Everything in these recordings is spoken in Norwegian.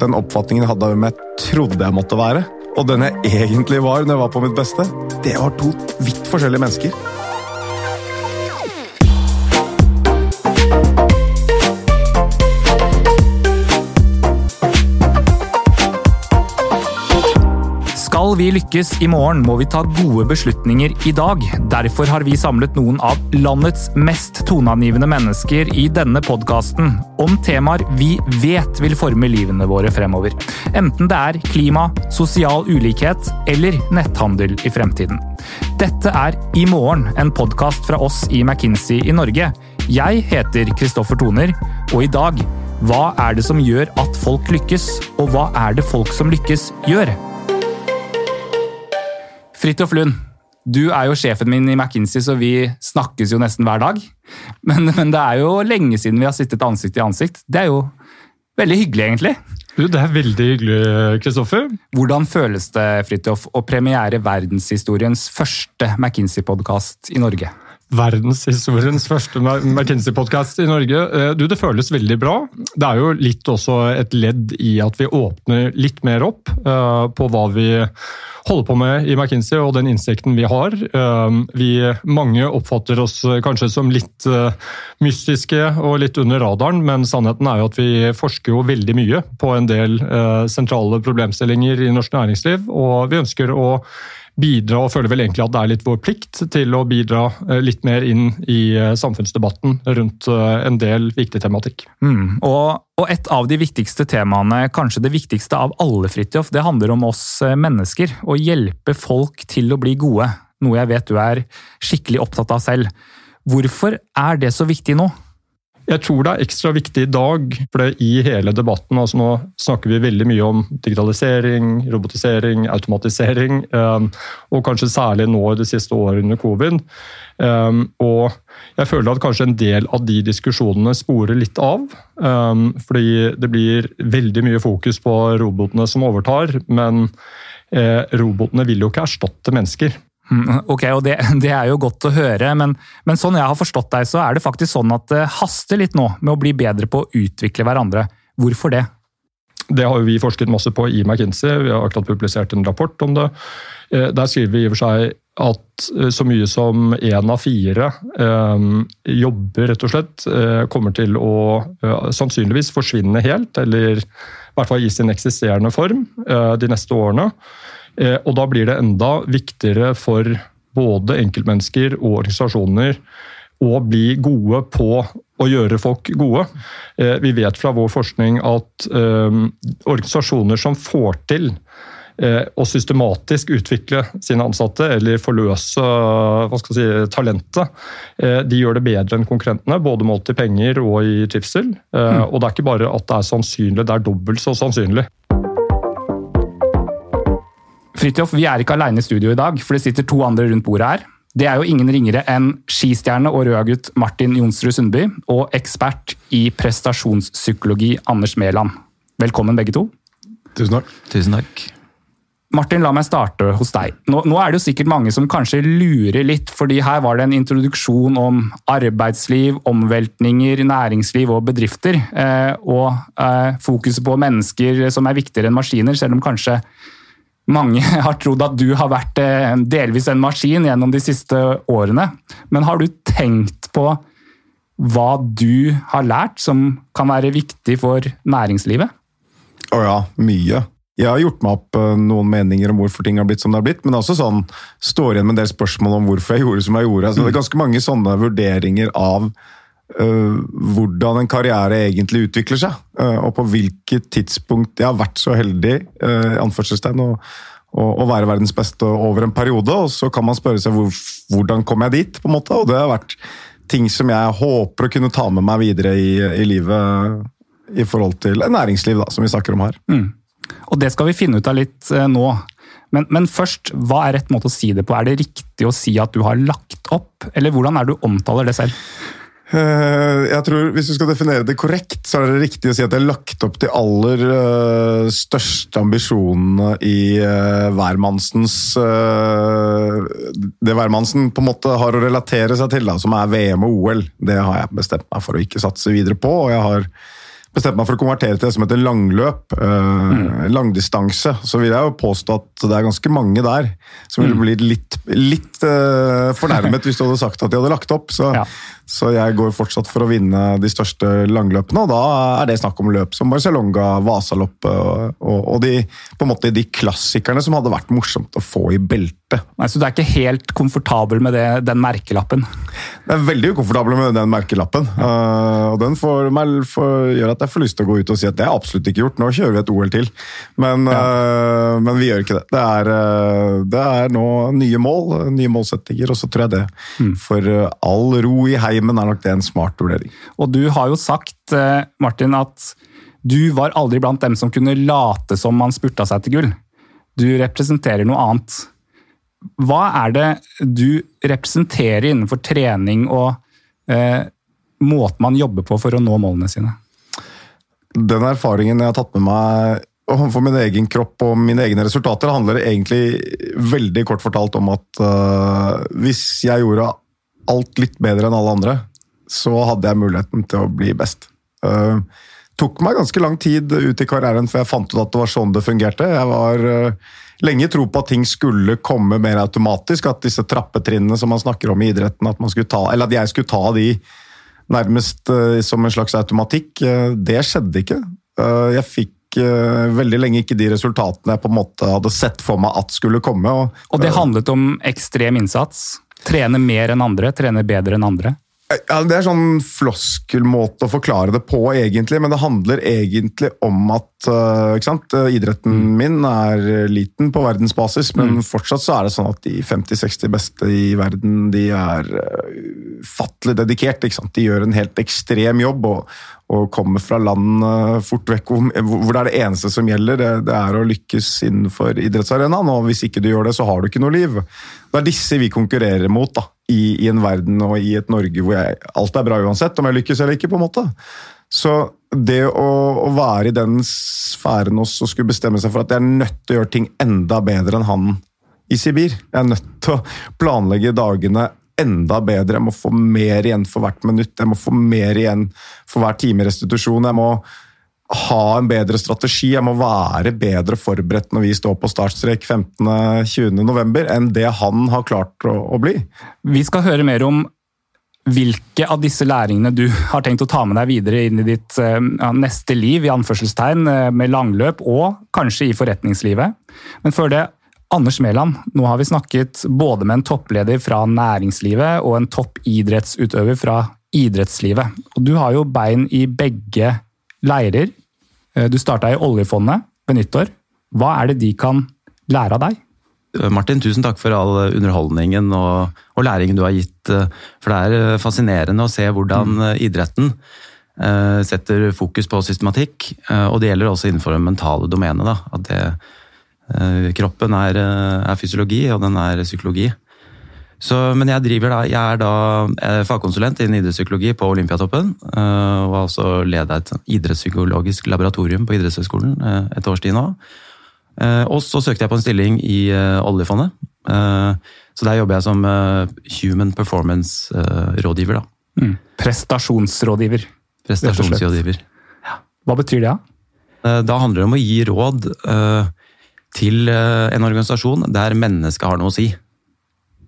den oppfatningen jeg hadde av hvem jeg trodde jeg måtte være, og den jeg egentlig var når jeg var på mitt beste, det var to vidt forskjellige mennesker. Skal vi lykkes i morgen, må vi ta gode beslutninger i dag. Derfor har vi samlet noen av landets mest toneangivende mennesker i denne podkasten om temaer vi vet vil forme livene våre fremover. Enten det er klima, sosial ulikhet eller netthandel i fremtiden. Dette er I morgen, en podkast fra oss i McKinsey i Norge. Jeg heter Kristoffer Toner, og i dag hva er det som gjør at folk lykkes, og hva er det folk som lykkes, gjør? Fridtjof Lund, du er jo sjefen min i McKinsey, så vi snakkes jo nesten hver dag. Men, men, det er jo lenge siden vi har sittet ansikt til ansikt. Det er jo veldig hyggelig, egentlig. Du, det er veldig hyggelig, Kristoffer. Hvordan føles det, Fridtjof, å premiere verdenshistoriens første McKinsey-podkast i Norge? Verdenshistoriens første McKinsey-podkast i Norge. Eh, du, Det føles veldig bra. Det er jo litt også et ledd i at vi åpner litt mer opp uh, på hva vi holder på med i McKinsey og den innsikten vi har. Ehm, vi, mange oppfatter oss kanskje som litt eh, mystiske og litt under radaren, men sannheten er jo at vi forsker jo veldig mye på en del eh, sentrale problemstillinger i norsk næringsliv, og vi ønsker å bidra, og føler vel egentlig at det er litt vår plikt til å bidra eh, litt mer inn i eh, samfunnsdebatten rundt eh, en del viktig tematikk. Mm, og, og, et av de viktigste temaene, kanskje det viktigste av alle, Fridtjof, det handler om oss mennesker. Å hjelpe folk til å bli gode. Noe jeg vet du er skikkelig opptatt av selv. Hvorfor er det så viktig nå? Jeg tror det er ekstra viktig i dag, for det i hele debatten altså Nå snakker vi veldig mye om digitalisering, robotisering, automatisering, um, og kanskje særlig nå i det siste året under covid. Um, og jeg føler at kanskje en del av de diskusjonene sporer litt av. Um, fordi det blir veldig mye fokus på robotene som overtar, men eh, robotene vil jo ikke erstatte mennesker. Mm, ok, og det, det, er jo godt å høre, men, men, sånn jeg har forstått deg, så er det faktisk sånn at det haster litt nå med å bli bedre på å utvikle hverandre. Hvorfor det? Det har vi forsket masse på i McKinsey. Vi har akkurat publisert en rapport om det. Eh, der skriver vi i og for seg at eh, så mye som én av fire eh, jobber rett og slett eh, kommer til å eh, sannsynligvis forsvinne helt, eller i hvert fall i sin eksisterende form, eh, de neste årene. Eh, og da blir det enda viktigere for både enkeltmennesker og organisasjoner å bli gode på å gjøre folk gode. Eh, vi vet fra vår forskning at eh, organisasjoner som får til å systematisk utvikle sine ansatte, eller forløse hva skal si, talentet, de gjør det bedre enn konkurrentene, både målt i penger og i trivsel. Mm. Og det er ikke bare at det er sannsynlig, det er dobbelt så sannsynlig. Fridtjof, vi er ikke alene i studio i dag, for det sitter to andre rundt bordet her. Det er jo ingen ringere enn skistjerne og rødagutt Martin Jonsrud Sundby og ekspert i prestasjonspsykologi Anders Mæland. Velkommen begge to. Tusen takk. Tusen takk. Martin, la meg starte hos deg. Nå, nå, er det jo sikkert mange som kanskje lurer litt, fordi her var det en introduksjon om arbeidsliv, omveltninger, næringsliv og bedrifter. Eh, og eh, fokuset på mennesker som er viktigere enn maskiner, selv om kanskje mange har trodd at du har vært eh, delvis en maskin gjennom de siste årene. Men har du tenkt på hva du har lært som kan være viktig for næringslivet? Å ja, mye. Jeg har gjort meg opp eh, noen meninger om hvorfor ting har blitt som det har blitt, men det er også sånn, står igjen med en del spørsmål om hvorfor jeg gjorde som jeg gjorde. Altså, det er ganske mange sånne vurderinger av hvordan en karriere egentlig utvikler seg. Uh, og på hvilket tidspunkt Jeg har vært så heldig uh, anførselstegn, å, å, være verdens beste over en periode. Og så kan man spørre seg hvor, hvordan kom jeg dit, på en måte. Og det har vært ting som jeg håper å kunne ta med meg videre i, i livet i forhold til næringsliv, da, som vi snakker om her. Mm. Og det skal vi finne ut av litt nå. Men, men, først, hva er rett måte å si det på? Er det riktig å si at du har lagt opp, eller hvordan er det du omtaler det selv? Eh, jeg tror Hvis du skal definere det korrekt, så er det riktig å si at jeg har lagt opp de aller eh, største ambisjonene i uh, hvermannsens Det hvermannsen på en måte har å relatere seg til, da, som er VM og OL. Det har jeg bestemt meg for å ikke satse videre på. og jeg har bestemte meg for å konvertere til det som heter langløp, mm. langdistanse, så vil jeg jo påstå at det er ganske mange der som ville mm. blitt litt, litt uh, fornærmet hvis du hadde sagt at de hadde lagt opp. Så, ja. Så, jeg går fortsatt for å vinne de største langløpene, og da er det snakk om løp som Barcelonga, Vasaloppet og, og, og de, på en måte de klassikerne som hadde vært morsomt å få i beltet. Nei, Så du er ikke helt komfortabel med det, den merkelappen? Jeg er veldig ukomfortabel med den merkelappen. Ja. Uh, og den får for, gjør at jeg får lyst til å gå ut og si at det er absolutt ikke gjort. Nå kjører vi et OL til. Men, ja. uh, men vi gjør ikke det. Det er, uh, det er, nå nye mål, nye målsettinger, og så tror jeg det. Mm. For all ro i heimen er nok det en smart vurdering. Og du har jo sagt, Martin, at du var aldri blant dem som kunne late som man spurta seg til gull. Du representerer noe annet. Hva er det du representerer innenfor trening og eh, måten man jobber på for å nå målene sine? Den erfaringen jeg har tatt med meg for min egen kropp og mine egne resultater, handler egentlig veldig kort fortalt om at uh, hvis jeg gjorde alt litt bedre enn alle andre, så hadde jeg muligheten til å bli best. Uh, tok meg ganske lang tid ut i karrieren før jeg fant ut at det var sånn det fungerte. Jeg var uh, lenge tro på at ting skulle komme mer automatisk. At disse trappetrinnene som man snakker om i idretten, at, ta, at jeg skulle ta de nærmest uh, som en slags automatikk. Uh, det skjedde ikke. Jeg fikk veldig lenge ikke de resultatene jeg på en måte hadde sett for meg at skulle komme. Og, og det handlet om ekstrem innsats? Trene mer enn andre, trene bedre enn andre? Ja, Det er sånn floskelmåte å forklare det på, egentlig. Men det handler egentlig om at uh, idretten mm. min er liten på verdensbasis, men mm. fortsatt så er det sånn at de 50-60 beste i verden de er uh, ufattelig dedikert. De gjør en helt ekstrem jobb og, og kommer fra land uh, fort vekk hvor, hvor, det er det eneste som gjelder. Det, det er å lykkes innenfor idrettsarenaen, og hvis ikke du gjør det, så har du ikke noe liv. Det er disse vi konkurrerer mot. da i, i, en verden og i et Norge hvor jeg, alt er bra uansett, om jeg lykkes eller ikke. på en måte. Så det å, å være i den sfæren også og skulle bestemme seg for at jeg er nødt til å gjøre ting enda bedre enn han i Sibir Jeg er nødt til å planlegge dagene enda bedre. Jeg må få mer igjen for hvert minutt. Jeg må få mer igjen for hver time restitusjon. Jeg må ha en bedre strategi. Jeg må være bedre forberedt når vi står på startstrek 15.-20.11. enn det han har klart å, å, bli. Vi skal høre mer om hvilke av disse læringene du har tenkt å ta med deg videre inn i ditt ja, neste liv, i anførselstegn, eh, med langløp og kanskje i forretningslivet. Men før det, Anders Mæland, nå har vi snakket både med en toppleder fra næringslivet og en toppidrettsutøver fra idrettslivet. Og du har jo bein i begge leirer. Eh, du starta i oljefondet ved nyttår. Hva er det de kan lære av deg? Eh, Martin, tusen takk for all underholdningen og, og, læringen du har gitt. Eh, for det er fascinerende å se hvordan mm. idretten setter fokus på systematikk. Og det gjelder også innenfor det mentale domenet. At det, kroppen er, er, fysiologi, og den er psykologi. Så, men jeg, da, jeg, er da eh, fagkonsulent innen idrettspsykologi på Olympiatoppen. Eh, og har også leda et idrettspsykologisk laboratorium på idrettshøgskolen eh, et års tid nå. Og så søkte jeg på en stilling i oljefondet. Så der jobber jeg som human performance-rådgiver. Mm. Prestasjonsrådgiver. Prestasjonsrådgiver. Ja. Hva betyr det? Da? da handler det om å gi råd til en organisasjon der mennesket har noe å si.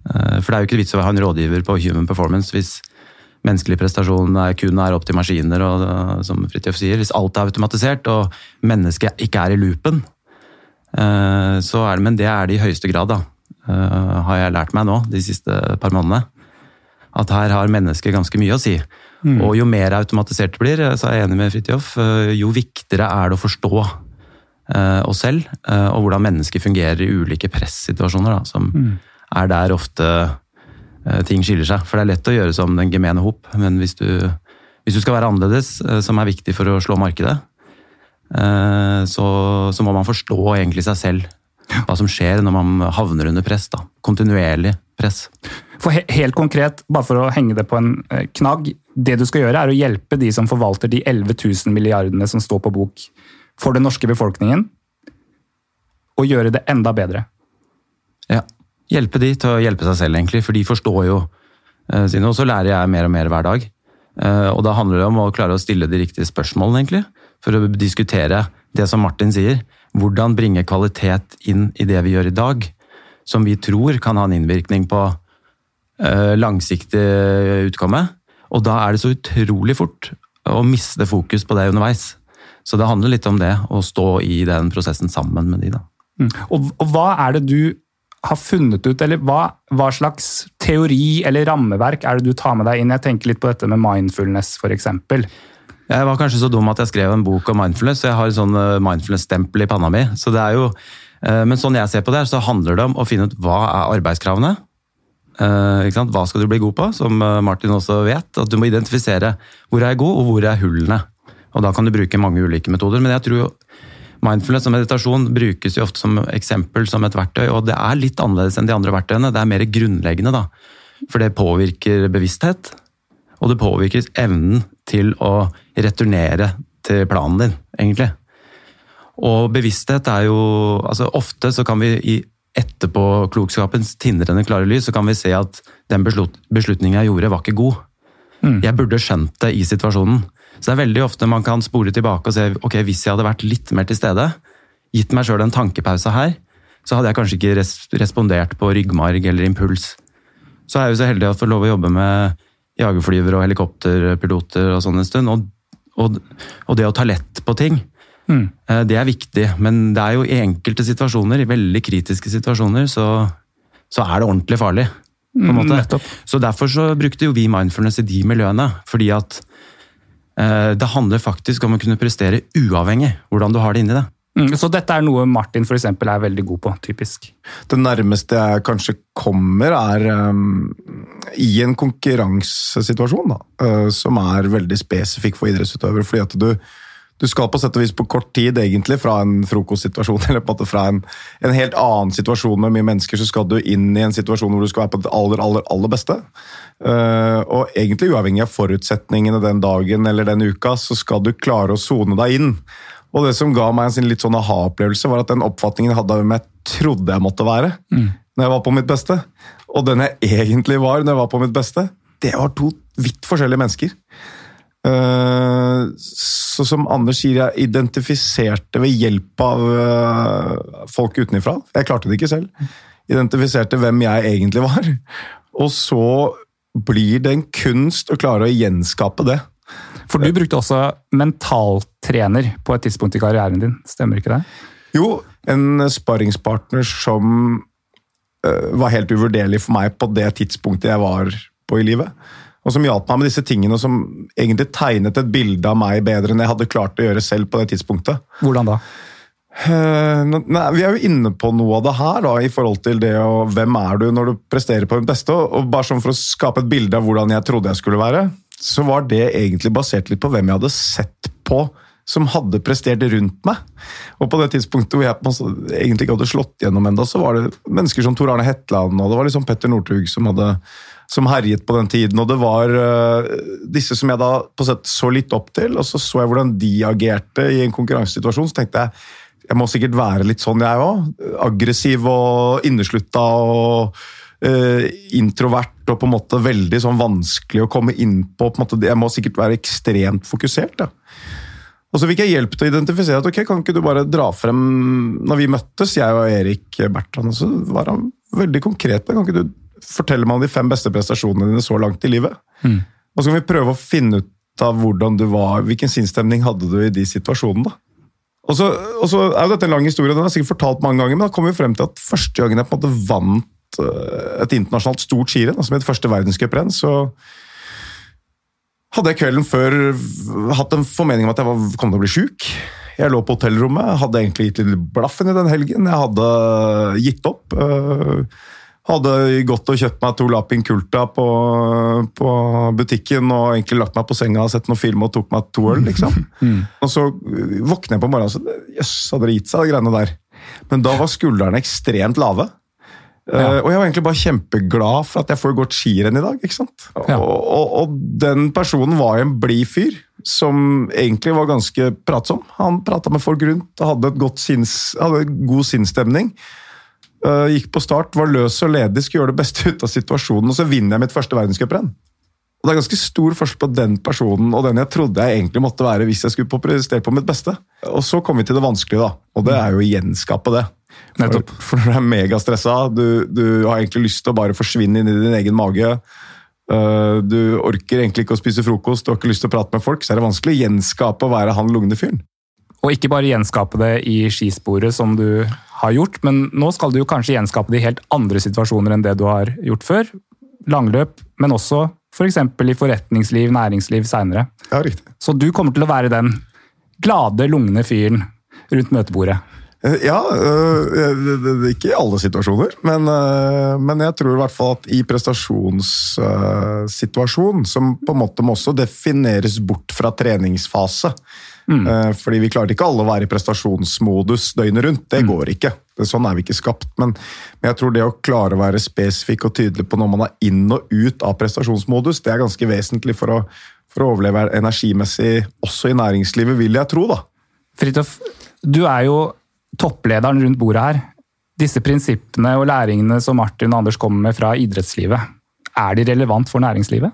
Eh, for det er jo ikke vits å ha en rådgiver på Human Performance hvis menneskelig prestasjon er, kun er opp til maskiner, og eh, som Fridtjof sier. Hvis alt er automatisert og mennesket ikke er i loopen, eh, så er det Men det er det i høyeste grad, da. Har jeg lært meg nå de siste par månedene. At her har mennesket ganske mye å si. Mm. Og jo mer automatisert det blir, så er jeg enig med Fridtjof, jo viktigere er det å forstå oss selv, og hvordan mennesker fungerer i ulike pressituasjoner. Da, som mm er der ofte eh, ting skiller seg. For det er lett å gjøre som den gemene hop, men hvis du, hvis du, skal være annerledes, eh, som er viktig for å slå markedet, eh, så, så må man forstå egentlig seg selv. Hva som skjer når man havner under press. da. Kontinuerlig press. For Helt konkret, bare for å henge det på en knagg. Det du skal gjøre, er å hjelpe de som forvalter de 11 000 milliardene som står på bok for den norske befolkningen, og gjøre det enda bedre. Ja hjelpe de til å hjelpe seg selv, egentlig. For de forstår jo uh, sine. Og så lærer jeg mer og mer hver dag. Eh, og da handler det om å klare å stille de riktige spørsmålene, egentlig. For å diskutere det som Martin sier. Hvordan bringe kvalitet inn i det vi gjør i dag, som vi tror kan ha en innvirkning på eh, langsiktig utkomme. Og da er det så utrolig fort å miste fokus på det underveis. Så det handler litt om det, å stå i den prosessen sammen med de. da. Mm. Og, og, hva er det du har funnet ut, eller hva, hva, slags teori eller rammeverk er det du tar med deg inn? Jeg tenker litt på dette med mindfulness, f.eks. Jeg var kanskje så dum at jeg skrev en bok om mindfulness, så jeg har sånn eh, mindfulness-stempel i panna mi. Så det er jo, eh, men sånn jeg ser på det, så handler det om å finne ut hva er arbeidskravene. Eh, hva skal du bli god på, som Martin også vet. At du må identifisere hvor er jeg god, og hvor er hullene. Og da kan du bruke mange ulike metoder. Men jeg tror jo mindfulness og meditasjon brukes jo ofte som eksempel, som et verktøy. Og det er litt annerledes enn de andre verktøyene. Det er mer grunnleggende, da. For det påvirker bevissthet. Og det påvirker evnen til å returnere til planen din, egentlig. Og bevissthet er jo altså Ofte så kan vi i etterpåklokskapens tindrende klare lys så kan vi se at den beslutningen jeg gjorde, var ikke god. Mm. Jeg burde skjønt det i situasjonen. Så det er veldig ofte man kan spole tilbake og se ok, hvis jeg hadde vært litt mer til stede, gitt meg sjøl en tankepause her, så hadde jeg kanskje ikke respondert på ryggmarg eller impuls. Så er jeg jo så heldig å få lov å jobbe med jagerflyvere og helikopterpiloter og sånn en stund. Og, og, og, det å ta lett på ting, mm. Eh, det er viktig. Men det er jo i enkelte situasjoner, i veldig kritiske situasjoner, så, så er det ordentlig farlig. på en mm, måte. Mm, så derfor så brukte jo vi mindfulness i de miljøene. fordi at det handler faktisk om å kunne prestere uavhengig hvordan du har det inni det. Mm, så dette er noe Martin for eksempel, er veldig god på, typisk? Det nærmeste jeg kanskje kommer, er um, i en konkurransesituasjon, da, uh, som er veldig spesifikk for idrettsutøvere. fordi at du, du skal på sett og vis på kort tid egentlig fra en frokostsituasjon eller på en fra en, en, helt annen situasjon med mye mennesker, så skal du inn i en situasjon hvor du skal være på det aller, aller, aller beste. Uh, og egentlig uavhengig av forutsetningene den dagen eller den uka, så skal du klare å sone deg inn. Og det som ga meg en litt sånn aha-opplevelse, var at den oppfatningen jeg hadde av hvem jeg trodde jeg måtte være mm. når jeg var på mitt beste, og den jeg egentlig var når jeg var på mitt beste, det var to vidt forskjellige mennesker. Uh, så som Anders sier, jeg identifiserte ved hjelp av uh, folk utenfra. Jeg klarte det ikke selv. Identifiserte hvem jeg egentlig var. Og så blir det en kunst å klare å gjenskape det. For du brukte også mentaltrener på et tidspunkt i karrieren din, stemmer ikke det? Jo, en sparringspartner som uh, var helt uvurderlig for meg på det tidspunktet jeg var på i livet. Og som hjalp meg med disse tingene, og som egentlig tegnet et bilde av meg bedre enn jeg hadde klart å gjøre selv på det tidspunktet. Hvordan da? Uh, nei, vi er jo inne på noe av det her, da, i forhold til det og hvem er du når du presterer på ditt beste. og bare sånn For å skape et bilde av hvordan jeg trodde jeg skulle være, så var det egentlig basert litt på hvem jeg hadde sett på som hadde prestert rundt meg. Og på det tidspunktet hvor jeg egentlig ikke hadde slått gjennom enda, så var det mennesker som Tor Arne Hetland og det var liksom Petter Northug som, hadde, som herjet på den tiden. Og det var uh, disse som jeg da på sett så litt opp til, og så så jeg hvordan de agerte i en konkurransesituasjon. Så tenkte jeg jeg må sikkert være litt sånn, jeg òg. Aggressiv og inneslutta og uh, introvert og på en måte veldig sånn vanskelig å komme inn på. på en måte, jeg må sikkert være ekstremt fokusert. da. Og så fikk jeg hjelp til å identifisere at ok, kan ikke du bare dra frem Når vi møttes, jeg og Erik Bertrand, så var han veldig konkret Kan ikke du fortelle meg om de fem beste prestasjonene dine så langt i livet? Mm. Og så kan vi prøve å finne ut av hvordan du var, hvilken sinnsstemning hadde du i de situasjonene. da. Og så, og så, er jo dette en lang historie, den er sikkert fortalt mange ganger, men da kom vi frem til at første gangen jeg på en måte vant eh, et internasjonalt stort skirenn, altså mitt første verdenscuprenn, så hadde jeg kvelden før hatt en formening om at jeg var, kom til å bli sjuk. Jeg lå på hotellrommet, hadde egentlig gitt litt blaffen i den helgen. Jeg hadde gitt opp. Hadde gått og kjøpt meg to Lapin Culta på, på, butikken og egentlig lagt meg på senga og sett noen film og tok meg to øl, liksom. Mm. Og så våkner jeg på morgenen og så Jøss, hadde det gitt seg, de greiene der. Men da var skuldrene ekstremt lave. Ja. Uh, og jeg var egentlig bare kjempeglad for at jeg får gått skirenn i dag. ikke sant? Ja. Og, og, og, den personen var en blid fyr som egentlig var ganske pratsom. Han prata med folk rundt og hadde, et sinns, hadde god sinnsstemning. Uh, gikk på start, var løs og ledig, skulle gjøre det beste ut av situasjonen, og så vinner jeg mitt første verdenscuprenn. Og det er ganske stor forskjell på den personen og den jeg trodde jeg egentlig måtte være hvis jeg skulle prestere på mitt beste. Og så kommer vi til det vanskelige, da. Og det er jo å gjenskape det. Nettopp. For, når du er megastressa, du, du har egentlig lyst til å bare forsvinne inn i din egen mage. øh, Du orker egentlig ikke å spise frokost, du har ikke lyst til å prate med folk, så er det vanskelig å gjenskape å være han lugne fyren. Og ikke bare gjenskape det i skisporet som du har gjort, men nå skal du jo kanskje gjenskape det i helt andre situasjoner enn det du har gjort før. Langløp, men også f.eks. For i forretningsliv, næringsliv seinere. Ja, riktig. Så du kommer til å være den glade, lugne fyren rundt møtebordet. Eh, Ja, øh, ikke i alle situasjoner, men, øh, men jeg tror i hvert fall at i prestasjonssituasjon, som på en måte må også defineres bort fra treningsfase. Eh, Fordi vi klarer ikke alle å være i prestasjonsmodus døgnet rundt. Det går ikke. Sånn er vi ikke skapt. Men, men jeg tror det å klare å være spesifikk og tydelig på når man er inn og ut av prestasjonsmodus, det er ganske vesentlig for å, for å overleve energimessig også i næringslivet, vil jeg tro. da. Fridtjof, du er jo topplederen rundt bordet her. Disse prinsippene og læringene som Martin og Anders kommer med fra idrettslivet, er de relevant for næringslivet?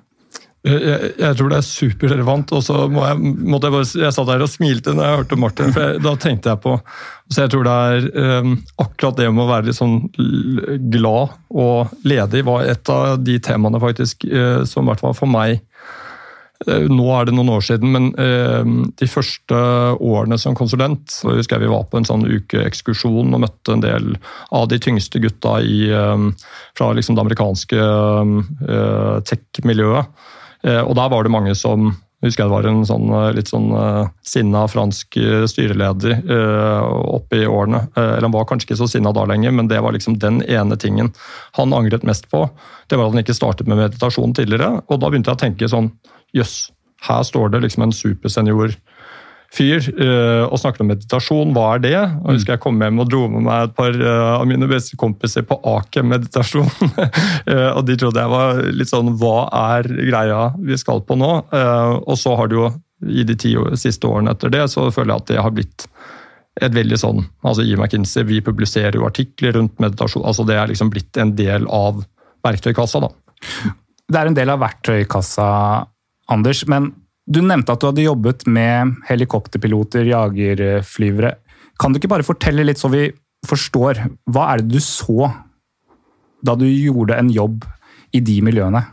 Jeg, jeg, tror det er superrelevant. og så må jeg, måtte jeg bare, jeg satt der og smilte når jeg hørte Martin, for jeg, da tenkte jeg på så Jeg tror det er um, akkurat det med å være litt sånn glad og ledig var et av de temaene faktisk uh, som i hvert fall for meg uh, nå er det noen år siden, men uh, de første årene som konsulent så husker jeg vi var på en sånn ukeekskursjon og møtte en del av de tyngste gutta i, eh, fra liksom det amerikanske eh, tech-miljøet. Eh, og der var det mange som husker jeg det var en sånn, eh, litt sånn uh, sinna fransk styreleder uh, oppe i årene. Uh, eller Han var kanskje ikke så sinna da lenger, men det var liksom den ene tingen han angret mest på. Det var at han ikke startet med meditasjon tidligere. Og da begynte jeg å tenke sånn Jøss, her står det liksom en supersenior fyr uh, og snakket om meditasjon. Hva er det? Og jeg husker jeg kom hjem og dro med meg et par uh, av mine beste kompiser på Ake meditasjon. uh, og de trodde jeg var litt sånn Hva er greia vi skal på nå? Og så har det jo i de ti siste årene etter det, så føler jeg at det har blitt et veldig sånn altså I McKinsey vi publiserer jo artikler rundt meditasjon. altså Det er liksom blitt en del av verktøykassa. da. Det er en del av verktøykassa, Anders, men du nevnte at du hadde jobbet med helikopterpiloter, jagerflyvere. Kan du ikke bare fortelle litt så vi forstår, hva er det du så da du gjorde en jobb i de miljøene?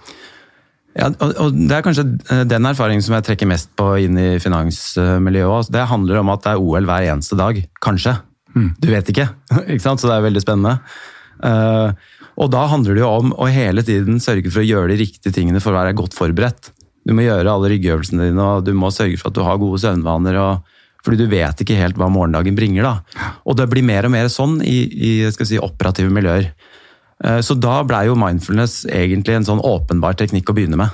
Ja, og, Det er kanskje eh, den erfaringen som jeg trekker mest på inn i finansmiljøet. Det handler om at det er OL hver eneste dag. Kanskje. Du vet ikke. ikke sant? Så det er veldig spennende. Eh, og da handler det jo om å hele tiden sørge for å gjøre de riktige tingene for å være godt forberedt. Du må gjøre alle ryggøvelsene dine, og du må sørge for at du har gode søvnvaner. og fordi du vet ikke helt hva morgendagen bringer. da. Og det blir mer og mer sånn i, i skal si, operative miljøer. Eh, Så da blei jo mindfulness egentlig en sånn åpenbar teknikk å begynne med.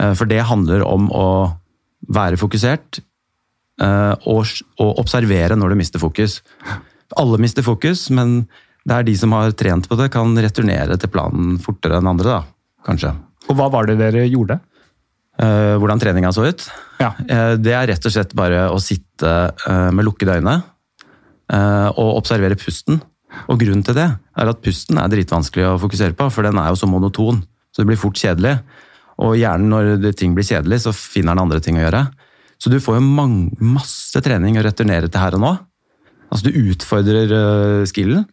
Eh, For det handler om å være fokusert eh, og, og observere når du mister fokus. Alle mister fokus, men det er de som har trent på det, kan returnere til planen fortere enn andre, da, kanskje. Og hva var det dere gjorde? Eh, Hvordan treninga så ut? Ja. Eh, Det er rett og slett bare å sitte eh, med lukkede øyne og observere pusten. Og grunnen til det er at pusten er dritvanskelig å fokusere på, for den er jo så monoton. Så det blir fort kjedelig. Og hjernen, når ting blir kjedelig, så finner den andre ting å gjøre. Så du får jo masse trening å returnere til her og nå. Altså du utfordrer skillen.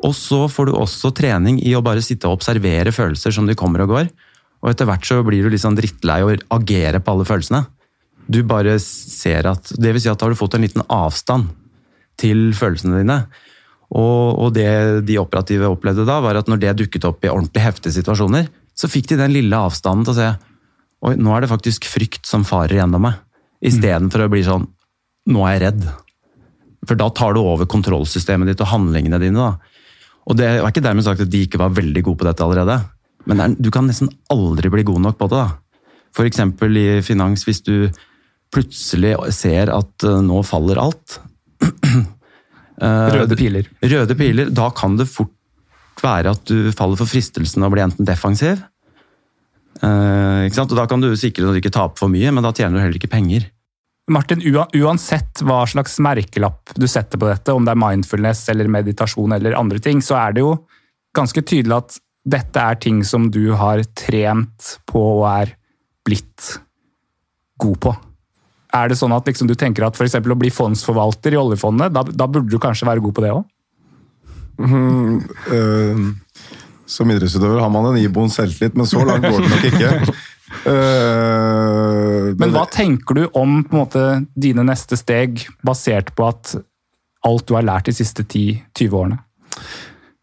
Og så får du også trening i å bare sitte og observere følelser som de kommer og går. Og etter hvert så blir du litt sånn drittlei og agerer på alle følelsene. Du bare ser at Det vil si at har du fått en liten avstand til følelsene dine. Og, og det de operative opplevde da, var at når det dukket opp i ordentlig heftige situasjoner, så fikk de den lille avstanden til å se Oi, nå er det faktisk frykt som farer gjennom meg. Istedenfor å bli sånn Nå er jeg redd. For da tar du over kontrollsystemet ditt og handlingene dine. da. Og det var ikke dermed sagt at de ikke var veldig gode på dette allerede. Men er, du kan nesten aldri bli god nok på det. da. Eksempel i finans, hvis du plutselig ser at eh, nå faller alt. Eh, Røde piler. Røde piler, da kan det fort være at du faller for fristelsen å bli enten defensiv. eh, ikke sant? Og Da kan du sikre at du ikke taper for mye, men da tjener du heller ikke penger. Martin, uansett hva slags merkelapp du setter på dette, om det er mindfulness eller meditasjon eller andre ting, så er det jo ganske tydelig at dette er ting som du har trent på og er blitt god på? Er det sånn at liksom, du tenker at f.eks. å bli fondsforvalter i oljefondet, da, da burde du kanskje være god på det òg? Eh, som idrettsutøver har man en iboen selvtillit, men så langt går det nok ikke. Eh, Men hva tenker du om måte, dine neste steg, basert på at alt du har lært de siste 10-20 årene?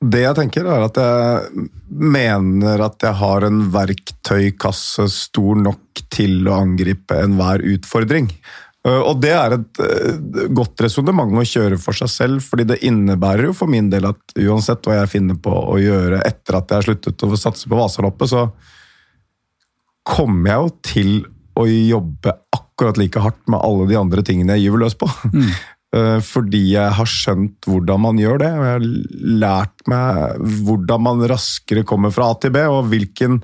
Det jeg tenker, er at jeg mener at jeg har en verktøykasse stor nok til å angripe enhver utfordring. Uh, Og det er et uh, godt resonnement å kjøre for seg selv, fordi det innebærer jo for min del at uansett hva jeg finner på å gjøre etter at jeg har sluttet å satse på Vasaloppet, så kommer jeg jo til å jobbe akkurat like hardt med alle de andre tingene jeg gyver løs på. Eh, Fordi jeg har skjønt hvordan man gjør det, og jeg har lært meg hvordan man raskere kommer fra A til B, og hvilken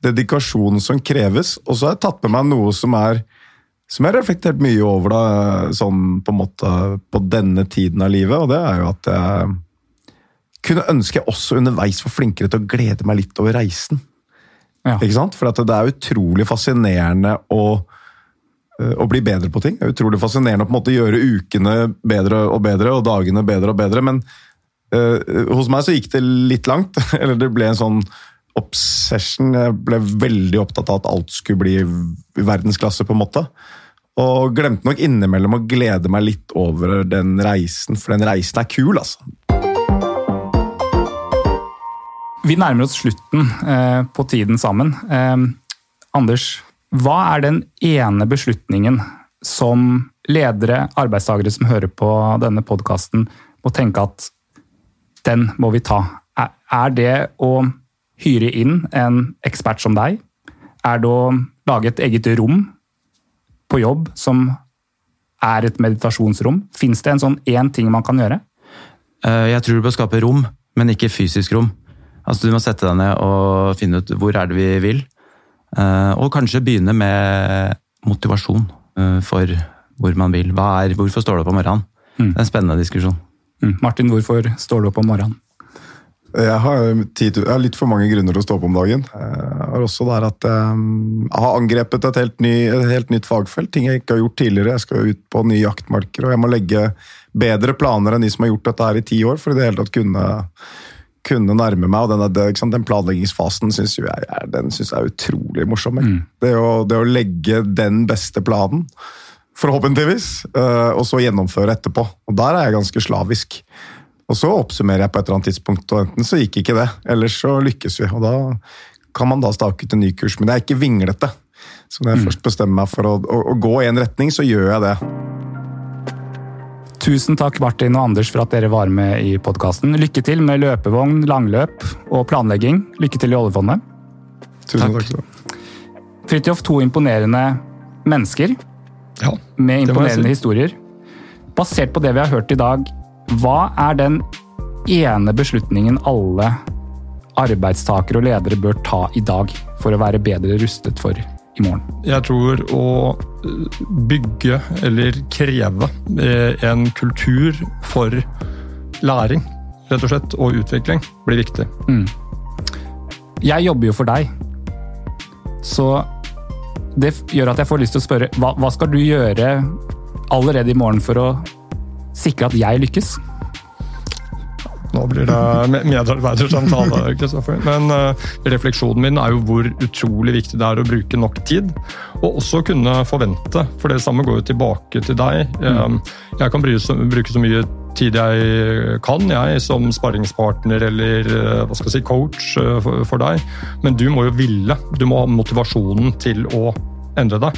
dedikasjon som kreves. Og så har jeg tatt med meg noe som er som jeg har reflektert mye over da, sånn på måte på denne tiden av livet, og det er jo at jeg kunne ønske jeg også underveis var flinkere til å glede meg litt over reisen. Ja. Ikke sant? For at det er utrolig fascinerende å, eh, å bli bedre på ting. Det er utrolig fascinerende å på en måte gjøre ukene bedre og bedre, og dagene bedre og bedre. Men uh, hos meg så gikk det litt langt. Eller det ble en sånn obsession. Jeg ble veldig opptatt av at alt skulle bli verdensklasse, på en måte. Og glemte nok innimellom å glede meg litt over den reisen, for den reisen er kul, altså. Vi nærmer oss slutten eh, på tiden sammen. Eh, Anders, hva er den ene beslutningen som ledere, arbeidstakere som hører på denne podkasten, må tenke at den må vi ta? Er, det å hyre inn en ekspert som deg? Er det å lage et eget rom på jobb som er et meditasjonsrom? Fins det en sånn én ting man kan gjøre? Eh, Jeg tror du bør skape rom, men ikke fysisk rom. Altså Du må sette deg ned og finne ut hvor er det vi vil. Eh, Og kanskje begynne med motivasjon eh, for hvor man vil. Hva er, hvorfor står du opp om morgenen? Mm. Det er en spennende diskusjon. Mm. Martin, hvorfor står du opp om morgenen? Jeg har, tid, jeg har litt for mange grunner til å stå opp om dagen. Jeg har også der at jeg har angrepet et helt, ny, et helt nytt fagfelt. Ting jeg ikke har gjort tidligere. Jeg skal ut på nye jaktmarker, og jeg må legge bedre planer enn de som har gjort dette her i ti år, for i det hele tatt kunne, kunne nærme meg. og Den, ikke sant, den planleggingsfasen syns jeg, jeg er utrolig morsom. Mm. Det, å, det å legge den beste planen, forhåpentligvis, eh, og så gjennomføre etterpå. Og Der er jeg ganske slavisk. Og så oppsummerer jeg på et eller annet tidspunkt, og enten så gikk ikke det, eller så lykkes vi. Og da kan man da stake ut en ny kurs. Men det er ikke vinglete. Så når jeg først bestemmer meg for å, å, å gå i en retning, så gjør jeg det. Tusen takk Martin og Anders for at dere var med i podkasten. Lykke til med løpevogn, langløp og planlegging. Lykke til i oljefondet. Tusen Takk. takk. Fridtjof, to imponerende mennesker Ja. med imponerende si. historier. Basert på det vi har hørt i dag, hva er den ene beslutningen alle arbeidstakere og ledere bør ta i dag for å være bedre rustet for i morgen? Jeg tror å eh, bygge eller kreve eh, en kultur for læring, rett og slett, og utvikling, blir viktig. Jeg jobber jo for deg, så det gjør at jeg får lyst til å spørre hva, hva skal du gjøre allerede i morgen for å sikre at jeg lykkes? Nå blir det medarbeidersamtale, Kristoffer. Men eh, refleksjonen min er jo hvor utrolig viktig det er å bruke nok tid. Og også kunne forvente, for det samme går jo tilbake til deg. Eh, Jeg kan bruke så, mye tid jeg kan, jeg, som sparringspartner eller eh, hva skal jeg si, coach for deg. Men du må jo ville. Du må ha motivasjonen til å endre deg.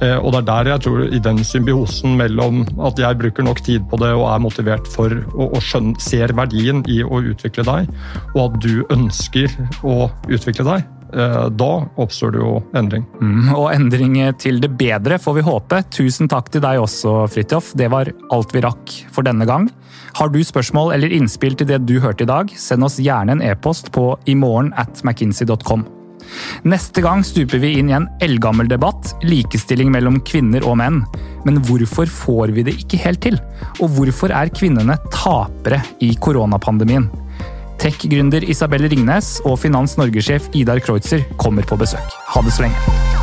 Eh, Og det er der jeg tror, i den symbiosen mellom at jeg bruker nok tid på det og er motivert for å, skjønne, ser verdien i å utvikle deg, og at du ønsker å utvikle deg, eh, da oppstår det jo endring. Mm, og endring til det bedre, får vi håpe. Tusen takk til deg også, Fridtjof. Det var alt vi rakk for denne gang. Har du spørsmål eller innspill til det du hørte i dag, send oss gjerne en e-post på imorgen at mckinsey.com. Neste gang stuper vi inn i en eldgammel debatt, likestilling mellom kvinner og menn. Men hvorfor får vi det ikke helt til? Og hvorfor er kvinnene tapere i koronapandemien? Tech-gründer Isabel Ringnes og Finans Norge-sjef Idar Kreutzer kommer på besøk. Ha det så lenge.